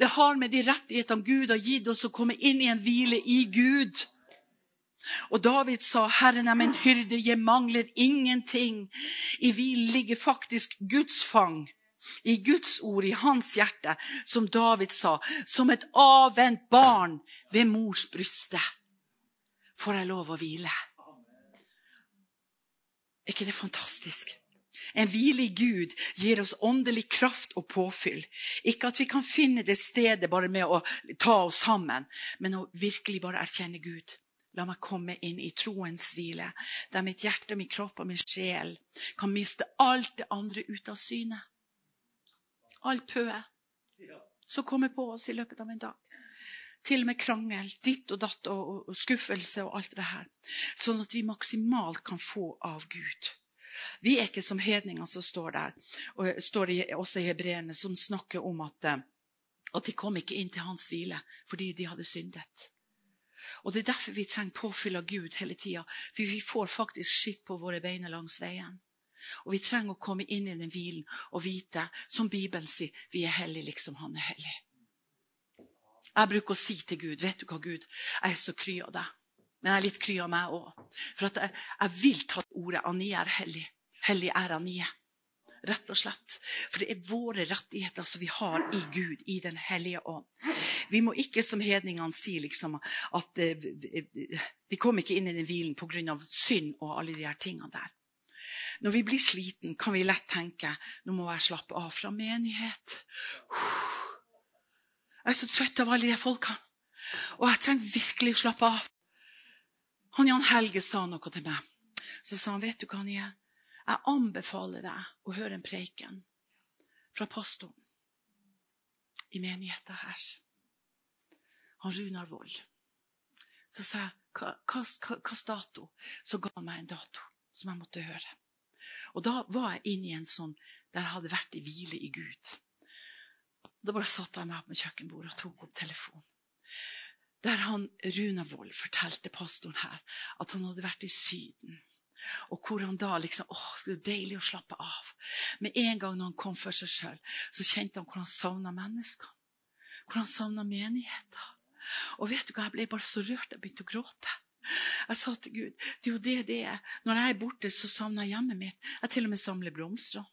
[SPEAKER 1] Det har med de rettighetene Gud har gitt oss å komme inn i en hvile i Gud. Og David sa, 'Herren er min hyrde, jeg mangler ingenting'. I hvilen ligger faktisk Guds fang. I Guds ord, i hans hjerte, som David sa, som et avvent barn ved mors bryste. Får jeg lov å hvile? Er ikke det fantastisk? En hvile i Gud gir oss åndelig kraft og påfyll. Ikke at vi kan finne det stedet bare med å ta oss sammen, men å virkelig bare erkjenne Gud. La meg komme inn i troens hvile, der mitt hjerte, min kropp og min sjel kan miste alt det andre ut av syne. Alt pøet som kommer på oss i løpet av en dag. Til og med krangel, ditt og datt og, og, skuffelse og alt det her. Sånn at vi maksimalt kan få av Gud. Vi er ikke som hedningene som står der, og står også i hebreerne, som snakker om at, eh, at de kom ikke inn til hans hvile fordi de hadde syndet. Og Det er derfor vi trenger påfyll av Gud hele tida. For vi får faktisk skitt på våre bein langs veien. Og vi trenger å komme inn i den hvilen og vite, som Bibelen sier, vi er hellige liksom han er hellig. Jeg bruker å si til Gud, vet du hva, Gud, jeg er så kry av deg. Men jeg er litt kry av meg òg. For jeg, jeg, vil ta ordet Anie er hellig. Hellig er Anie. Rett og slett. For det er våre rettigheter som vi har i Gud, i Den hellige ånd. Vi må ikke som hedningene si liksom, at de kom ikke inn i den hvilen pga. synd og alle de her tingene der. Når vi blir sliten, kan vi lett tenke nå må jeg slappe av fra menighet. Jeg er så trøtt av alle de folkene. Og jeg trenger virkelig å slappe av. Han Jan Helge sa noe til meg. Så sa han, vet du hva han gjør? Jeg anbefaler deg å høre en preken fra pastoren. i menigheten her. Han Runar Vold. Så sa jeg hvilken dato? Så ga han meg en dato som jeg måtte høre. Og da var jeg inne i en sånn der jeg hadde vært i hvile i Gud. Da bare satte jeg meg med kjøkkenbordet og tok opp telefonen. Der han Runa Wold fortalte pastoren her at han hadde vært i Syden. Og hvor han da liksom åh, det er deilig å slappe av. Med en gang når han kom for seg sjøl, så kjente han hvor han savna menneskene. Hvor han savna menigheter. Og vet du hva, jeg ble bare så rørt. Jeg begynte å gråte. Jeg sa til Gud det er jo det det er. Når jeg er borte, så savner jeg hjemmet mitt. Jeg til og med samler blomster.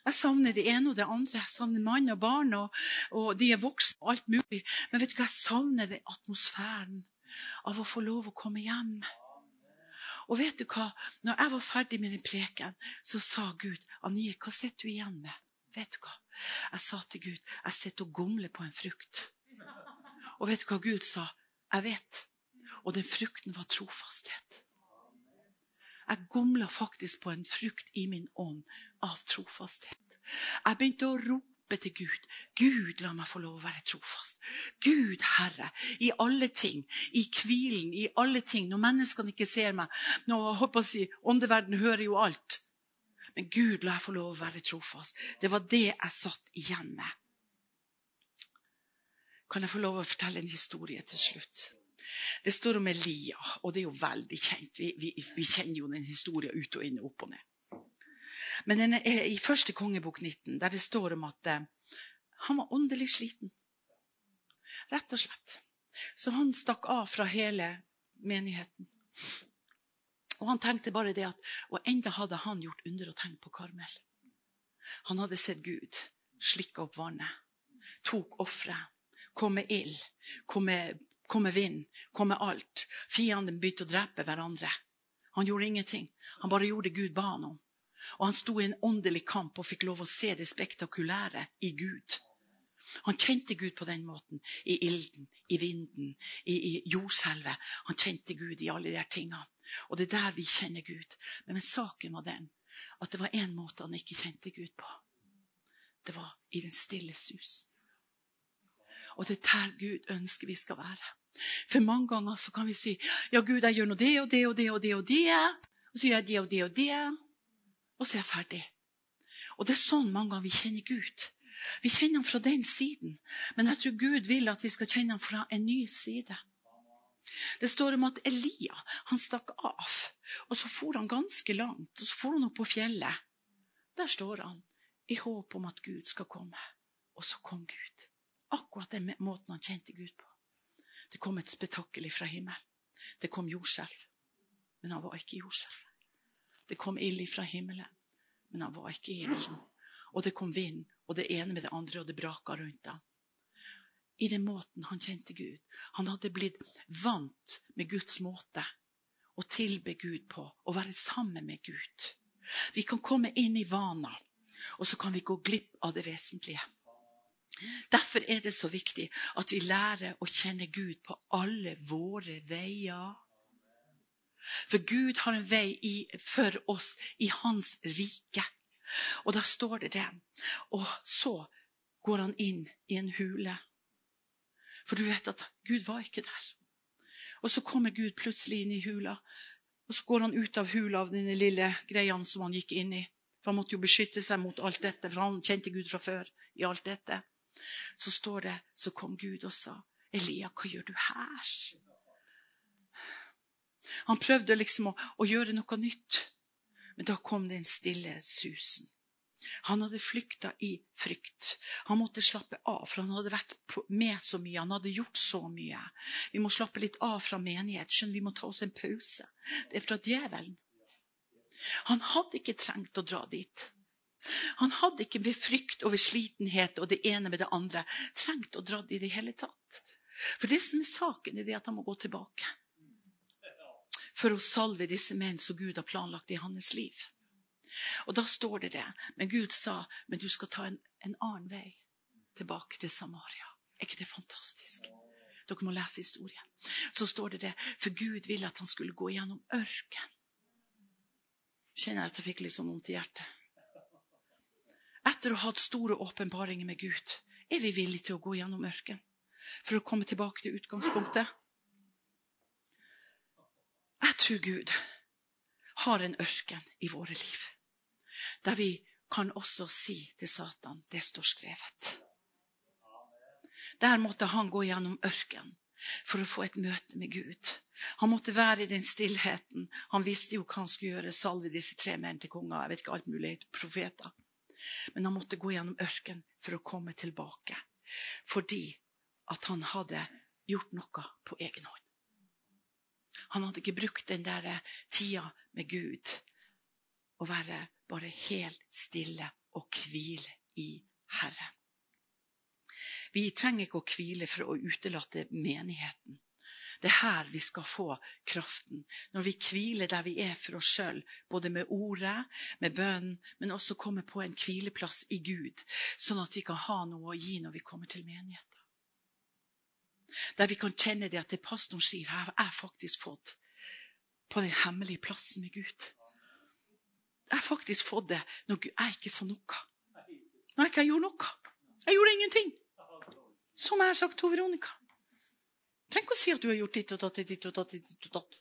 [SPEAKER 1] Jeg savner det ene og det andre. Jeg savner mann og barn, og, og de er voksne og alt mulig. Men vet du hva, jeg savner det atmosfæren av å få lov å komme hjem. Og vet du hva? Når jeg var ferdig med den preken, så sa Gud, Anie, hva sitter du igjen med? Vet du hva? Jeg sa til Gud, jeg sitter og gomler på en frukt. Og vet du hva Gud sa? Jeg vet. Og den frukten var trofasthet. Jeg gomla faktisk på en frukt i min ånd av trofasthet. Jeg begynte å rope til Gud. Gud, la meg få lov å være trofast. Gud, Herre, i alle ting. I hvilen, i alle ting. Når menneskene ikke ser meg. Når håper jeg, Åndeverden hører jo alt. Men Gud, la jeg få lov å være trofast. Det var det jeg satt igjen med. Kan jeg få lov å fortelle en historie til slutt? Det står om Elia, og det er jo veldig kjent. Vi, vi, vi kjenner jo den historien ut og inn, og opp og ned. Men den er i første kongebok 19, der det står om at eh, han var åndelig sliten. Rett og slett. Så han stakk av fra hele menigheten. Og han tenkte bare det at Og enda hadde han gjort under og tegn på Karmel. Han hadde sett Gud slikke opp vannet, tok offeret, kom med ild, kom kom med vind, kom med alt. Fienden begynte å drepe hverandre. Han gjorde ingenting. Han bare gjorde det Gud ba han om. Og han sto i en åndelig kamp og fikk lov å se det spektakulære i Gud. Han kjente Gud på den måten. I ilden, i vinden, i, i jordskjelvet. Han kjente Gud i alle de her tingene. Og det er der vi kjenner Gud. Men, men saken var den at det var én måte han ikke kjente Gud på. Det var i den stille sus. Og det er der Gud ønsker vi skal være. For mange ganger så kan vi si ja, Gud, jeg gjør nå det og det og det og det. Og det, og så gjør jeg det og det og det. Og så er jeg ferdig. Og det er sånn mange ganger vi kjenner Gud. Vi kjenner ham fra den siden, men jeg tror Gud vil at vi skal kjenne ham fra en ny side. Det står om at Elia han stakk av, og så for han ganske langt. og Så for han opp på fjellet. Der står han i håp om at Gud skal komme. Og så kom Gud. Akkurat den måten han kjente Gud på. Det kom et spetakkel fra himmelen. Det kom jordskjelv, men han var ikke jordskjelvet. Det kom ild fra himmelen, men han var ikke i ilden. Og det kom vind, og det ene med det andre, og det braka rundt ham. I den måten han kjente Gud. Han hadde blitt vant med Guds måte å tilbe Gud på, å være sammen med Gud. Vi kan komme inn i vaner, og så kan vi gå glipp av det vesentlige. Derfor er det så viktig at vi lærer å kjenne Gud på alle våre veier. For Gud har en vei i, for oss i Hans rike. Og da står det det. Og så går han inn i en hule. For du vet at Gud var ikke der. Og så kommer Gud plutselig inn i hula. Og så går han ut av hula av denne lille greia som han gikk inn i. For han måtte jo beskytte seg mot alt dette, for han kjente Gud fra før i alt dette så står det så kom Gud og sa, 'Elia, hva gjør du her?' Han prøvde liksom å, å gjøre noe nytt, men da kom den stille susen. Han hadde flykta i frykt. Han måtte slappe av, for han hadde vært med så mye. Han hadde gjort så mye. Vi må slappe litt av fra menighet. Skjønner, Vi må ta oss en pause. Det er fra djevelen. Han hadde ikke trengt å dra dit. Han hadde ikke ved frykt og ved slitenhet og det ene med det andre trengt å dra dit i det hele tatt. For det som er saken, er det at han må gå tilbake. For å salve disse menn som Gud har planlagt i hans liv. Og da står det det. Men Gud sa, men du skal ta en, en annen vei tilbake til Samaria. Er ikke det fantastisk? Dere må lese historien. Så står det det, for Gud ville at han skulle gå gjennom ørken. Kjenner jeg at jeg fikk litt sånn vondt i hjertet etter å ha hatt store åpenbaringer med Gud, er vi villige til å gå gjennom ørken for å komme tilbake til utgangspunktet? Jeg tror Gud har en ørken i våre liv, der vi kan også si til Satan det står skrevet. Der måtte han gå gjennom ørken for å få et møte med Gud. Han måtte være i den stillheten. Han visste jo hva han skulle gjøre, salve disse tre menn til konger. jeg vet ikke alt mulig, profeter. Men han måtte gå gjennom ørken for å komme tilbake. Fordi at han hadde gjort noe på egen hånd. Han hadde ikke brukt den der tida med Gud å være bare helt stille og hvile i Herren. Vi trenger ikke å hvile for å utelate menigheten. Det er her vi skal få kraften. Når vi hviler der vi er for oss sjøl, både med ordet, med bønnen, men også komme på en hvileplass i Gud, sånn at vi kan ha noe å gi når vi kommer til menigheten. Der vi kan kjenne det at det pastoren sier, har jeg faktisk fått på den hemmelige plassen med Gud. Jeg har faktisk fått det når jeg ikke sa noe. Når jeg ikke gjorde noe. Jeg gjorde ingenting. Som jeg har sagt til Veronica. Tenk å si at du har gjort ditt og datt, ditt og datt, ditt og datt.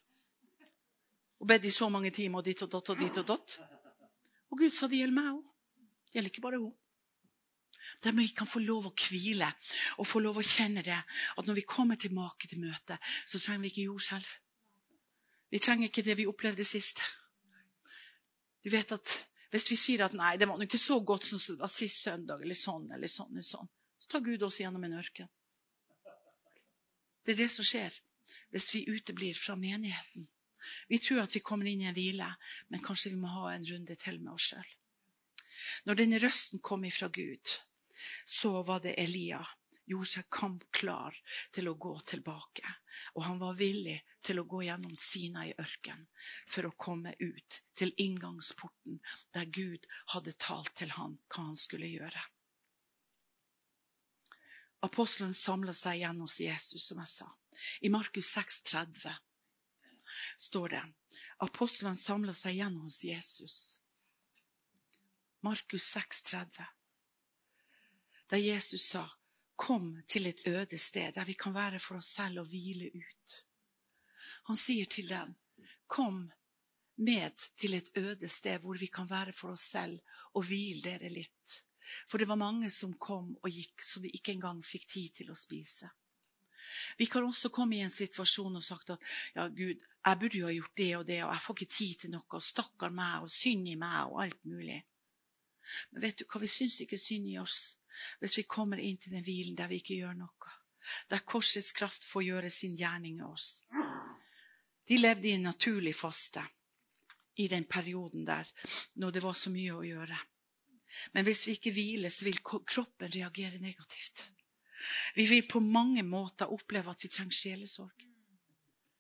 [SPEAKER 1] Og bedt i så mange timer og ditt og datt og ditt og datt. Og Gud sa det gjelder meg òg. Det gjelder ikke bare hun. Der vi kan få lov å hvile og få lov å kjenne det. At når vi kommer tilbake til møtet, så trenger vi ikke jord selv. Vi trenger ikke det vi opplevde sist. Du vet at Hvis vi sier at nei, det var ikke så godt som det var sist søndag, eller sånn, eller sånn, eller sånn, så tar Gud oss gjennom en ørken. Det er det som skjer hvis vi uteblir fra menigheten. Vi tror at vi kommer inn i en hvile, men kanskje vi må ha en runde til med oss sjøl. Når denne røsten kom ifra Gud, så var det Elia gjorde seg kampklar til å gå tilbake. Og han var villig til å gå gjennom Sina i ørken for å komme ut til inngangsporten der Gud hadde talt til han hva han skulle gjøre. Apostelen samla seg igjen hos Jesus, som jeg sa. I Markus 6,30 står det Apostlene samla seg igjen hos Jesus. Markus 6,30 da Jesus sa, 'Kom til et øde sted der vi kan være for oss selv og hvile ut'. Han sier til dem, 'Kom med til et øde sted hvor vi kan være for oss selv og hvile dere litt'. For det var mange som kom og gikk, så de ikke engang fikk tid til å spise. Vi kan også komme i en situasjon og sagt at ja, Gud, jeg burde jo ha gjort det og det, og jeg får ikke tid til noe, og stakkar meg, og synd i meg, og alt mulig. Men vet du hva, vi syns ikke synd i oss hvis vi kommer inn til den hvilen der vi ikke gjør noe. Der korsets kraft får gjøre sin gjerning i oss. De levde i en naturlig faste i den perioden der når det var så mye å gjøre. Men hvis vi ikke hviler, så vil kroppen reagere negativt. Vi vil på mange måter oppleve at vi trenger sjelesorg.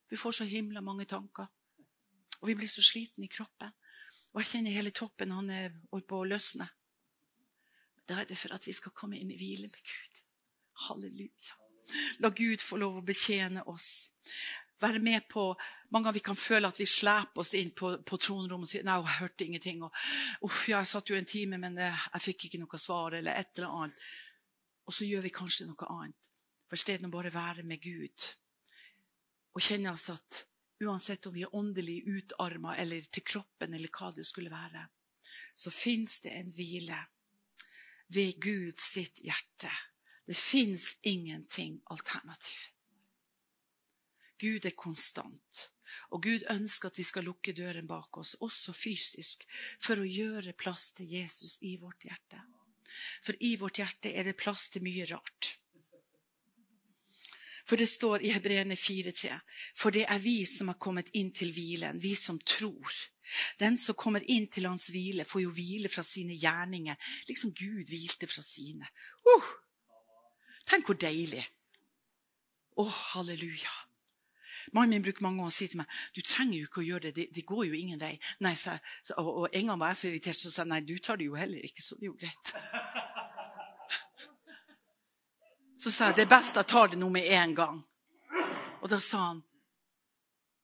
[SPEAKER 1] Vi får så himla mange tanker. Og vi blir så slitne i kroppen. Og jeg kjenner hele toppen han er på å løsne. Da er det for at vi skal komme inn i hvile med Gud. Halleluja. La Gud få lov å betjene oss. Være med på Mange ganger vi kan føle at vi sleper oss inn på, på tronrommet og sier nei, jeg hørte ingenting. og Uff, ja, jeg satt jo en time, men jeg fikk ikke noe svar. eller et eller annet. Og så gjør vi kanskje noe annet. For stedet å bare være med Gud og kjenne oss at uansett om vi er åndelig utarma eller til kroppen eller hva det skulle være, så fins det en hvile ved Gud sitt hjerte. Det fins ingenting alternativ. Gud er konstant. Og Gud ønsker at vi skal lukke døren bak oss, også fysisk, for å gjøre plass til Jesus i vårt hjerte. For i vårt hjerte er det plass til mye rart. For det står i Hebreerne 4,3.: For det er vi som har kommet inn til hvilen, vi som tror. Den som kommer inn til hans hvile, får jo hvile fra sine gjerninger, liksom Gud hvilte fra sine. Uh! Tenk hvor deilig! Å, oh, halleluja. Mannen min bruker mange ganger å si til meg du trenger jo ikke å gjøre det, det, det går jo ingen vei. Nei, så, og, og, en gang var jeg så irritert, så sa jeg nei, du tar det jo heller ikke, så det er jo greit. Så sa jeg det er best jeg tar det nå med en gang. Og da sa han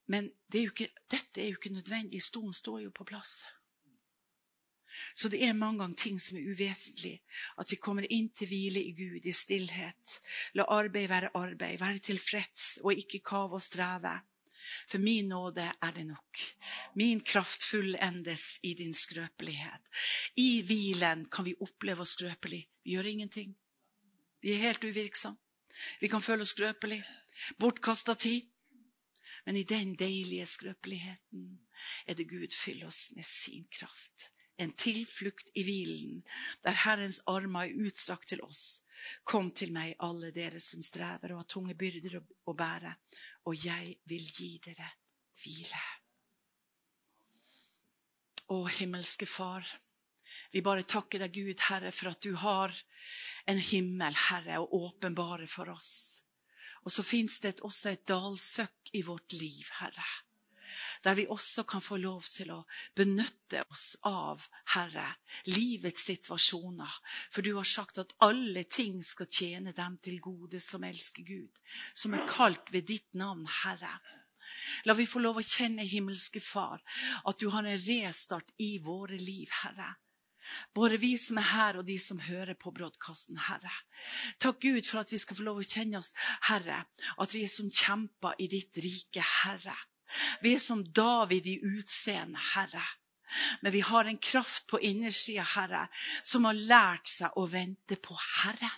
[SPEAKER 1] men det er ikke, dette er jo ikke nødvendig. Stolen står jo på plass. Så det er mange ganger ting som er uvesentlig. At vi kommer inn til hvile i Gud, i stillhet. La arbeid være arbeid, være tilfreds og ikke kave og streve. For min nåde er det nok. Min kraft fullendes i din skrøpelighet. I hvilen kan vi oppleve oss skrøpelig. Vi gjør ingenting. Vi er helt uvirksomme. Vi kan føle oss skrøpelige. Bortkasta tid. Men i den deilige skrøpeligheten er det Gud fyller oss med sin kraft. En tilflukt i hvilen, der Herrens armer er utstrakt til oss. Kom til meg, alle dere som strever og har tunge byrder å bære, og jeg vil gi dere hvile. Å, himmelske Far, vi bare takker deg, Gud, Herre, for at du har en himmel, Herre, å åpenbare for oss. Og så fins det også et dalsøkk i vårt liv, Herre der vi også kan få lov til å benytte oss av, Herre, livets situasjoner. For du har sagt at alle ting skal tjene dem til gode som elsker Gud, som er kalt ved ditt navn, Herre. La vi få lov å kjenne, himmelske Far, at du har en restart i våre liv, Herre. Både vi som er her, og de som hører på broadkasten, Herre. Takk Gud for at vi skal få lov å kjenne oss, Herre, at vi er som kjemper i ditt rike, Herre. Vi er som David i utseende, Herre. Men vi har en kraft på innersida, Herre, som har lært seg å vente på Herre.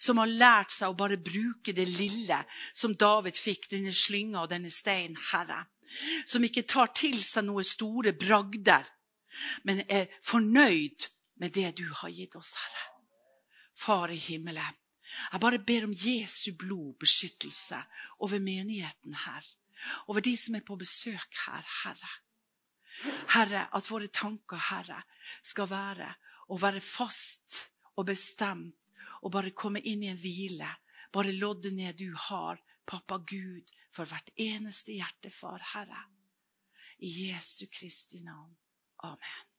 [SPEAKER 1] Som har lært seg å bare bruke det lille som David fikk, denne slynga og denne steinen, Herre. Som ikke tar til seg noe store bragder, men er fornøyd med det du har gitt oss, Herre. Far i himmelen, jeg bare ber om Jesu blod beskyttelse over menigheten her over de som er på besøk her, Herre. Herre, at våre tanker, Herre, skal være å være fast og bestemt og bare komme inn i en hvile. Bare lodde ned du har, pappa Gud, for hvert eneste hjertefar, Herre. I Jesu Kristi navn. Oh man.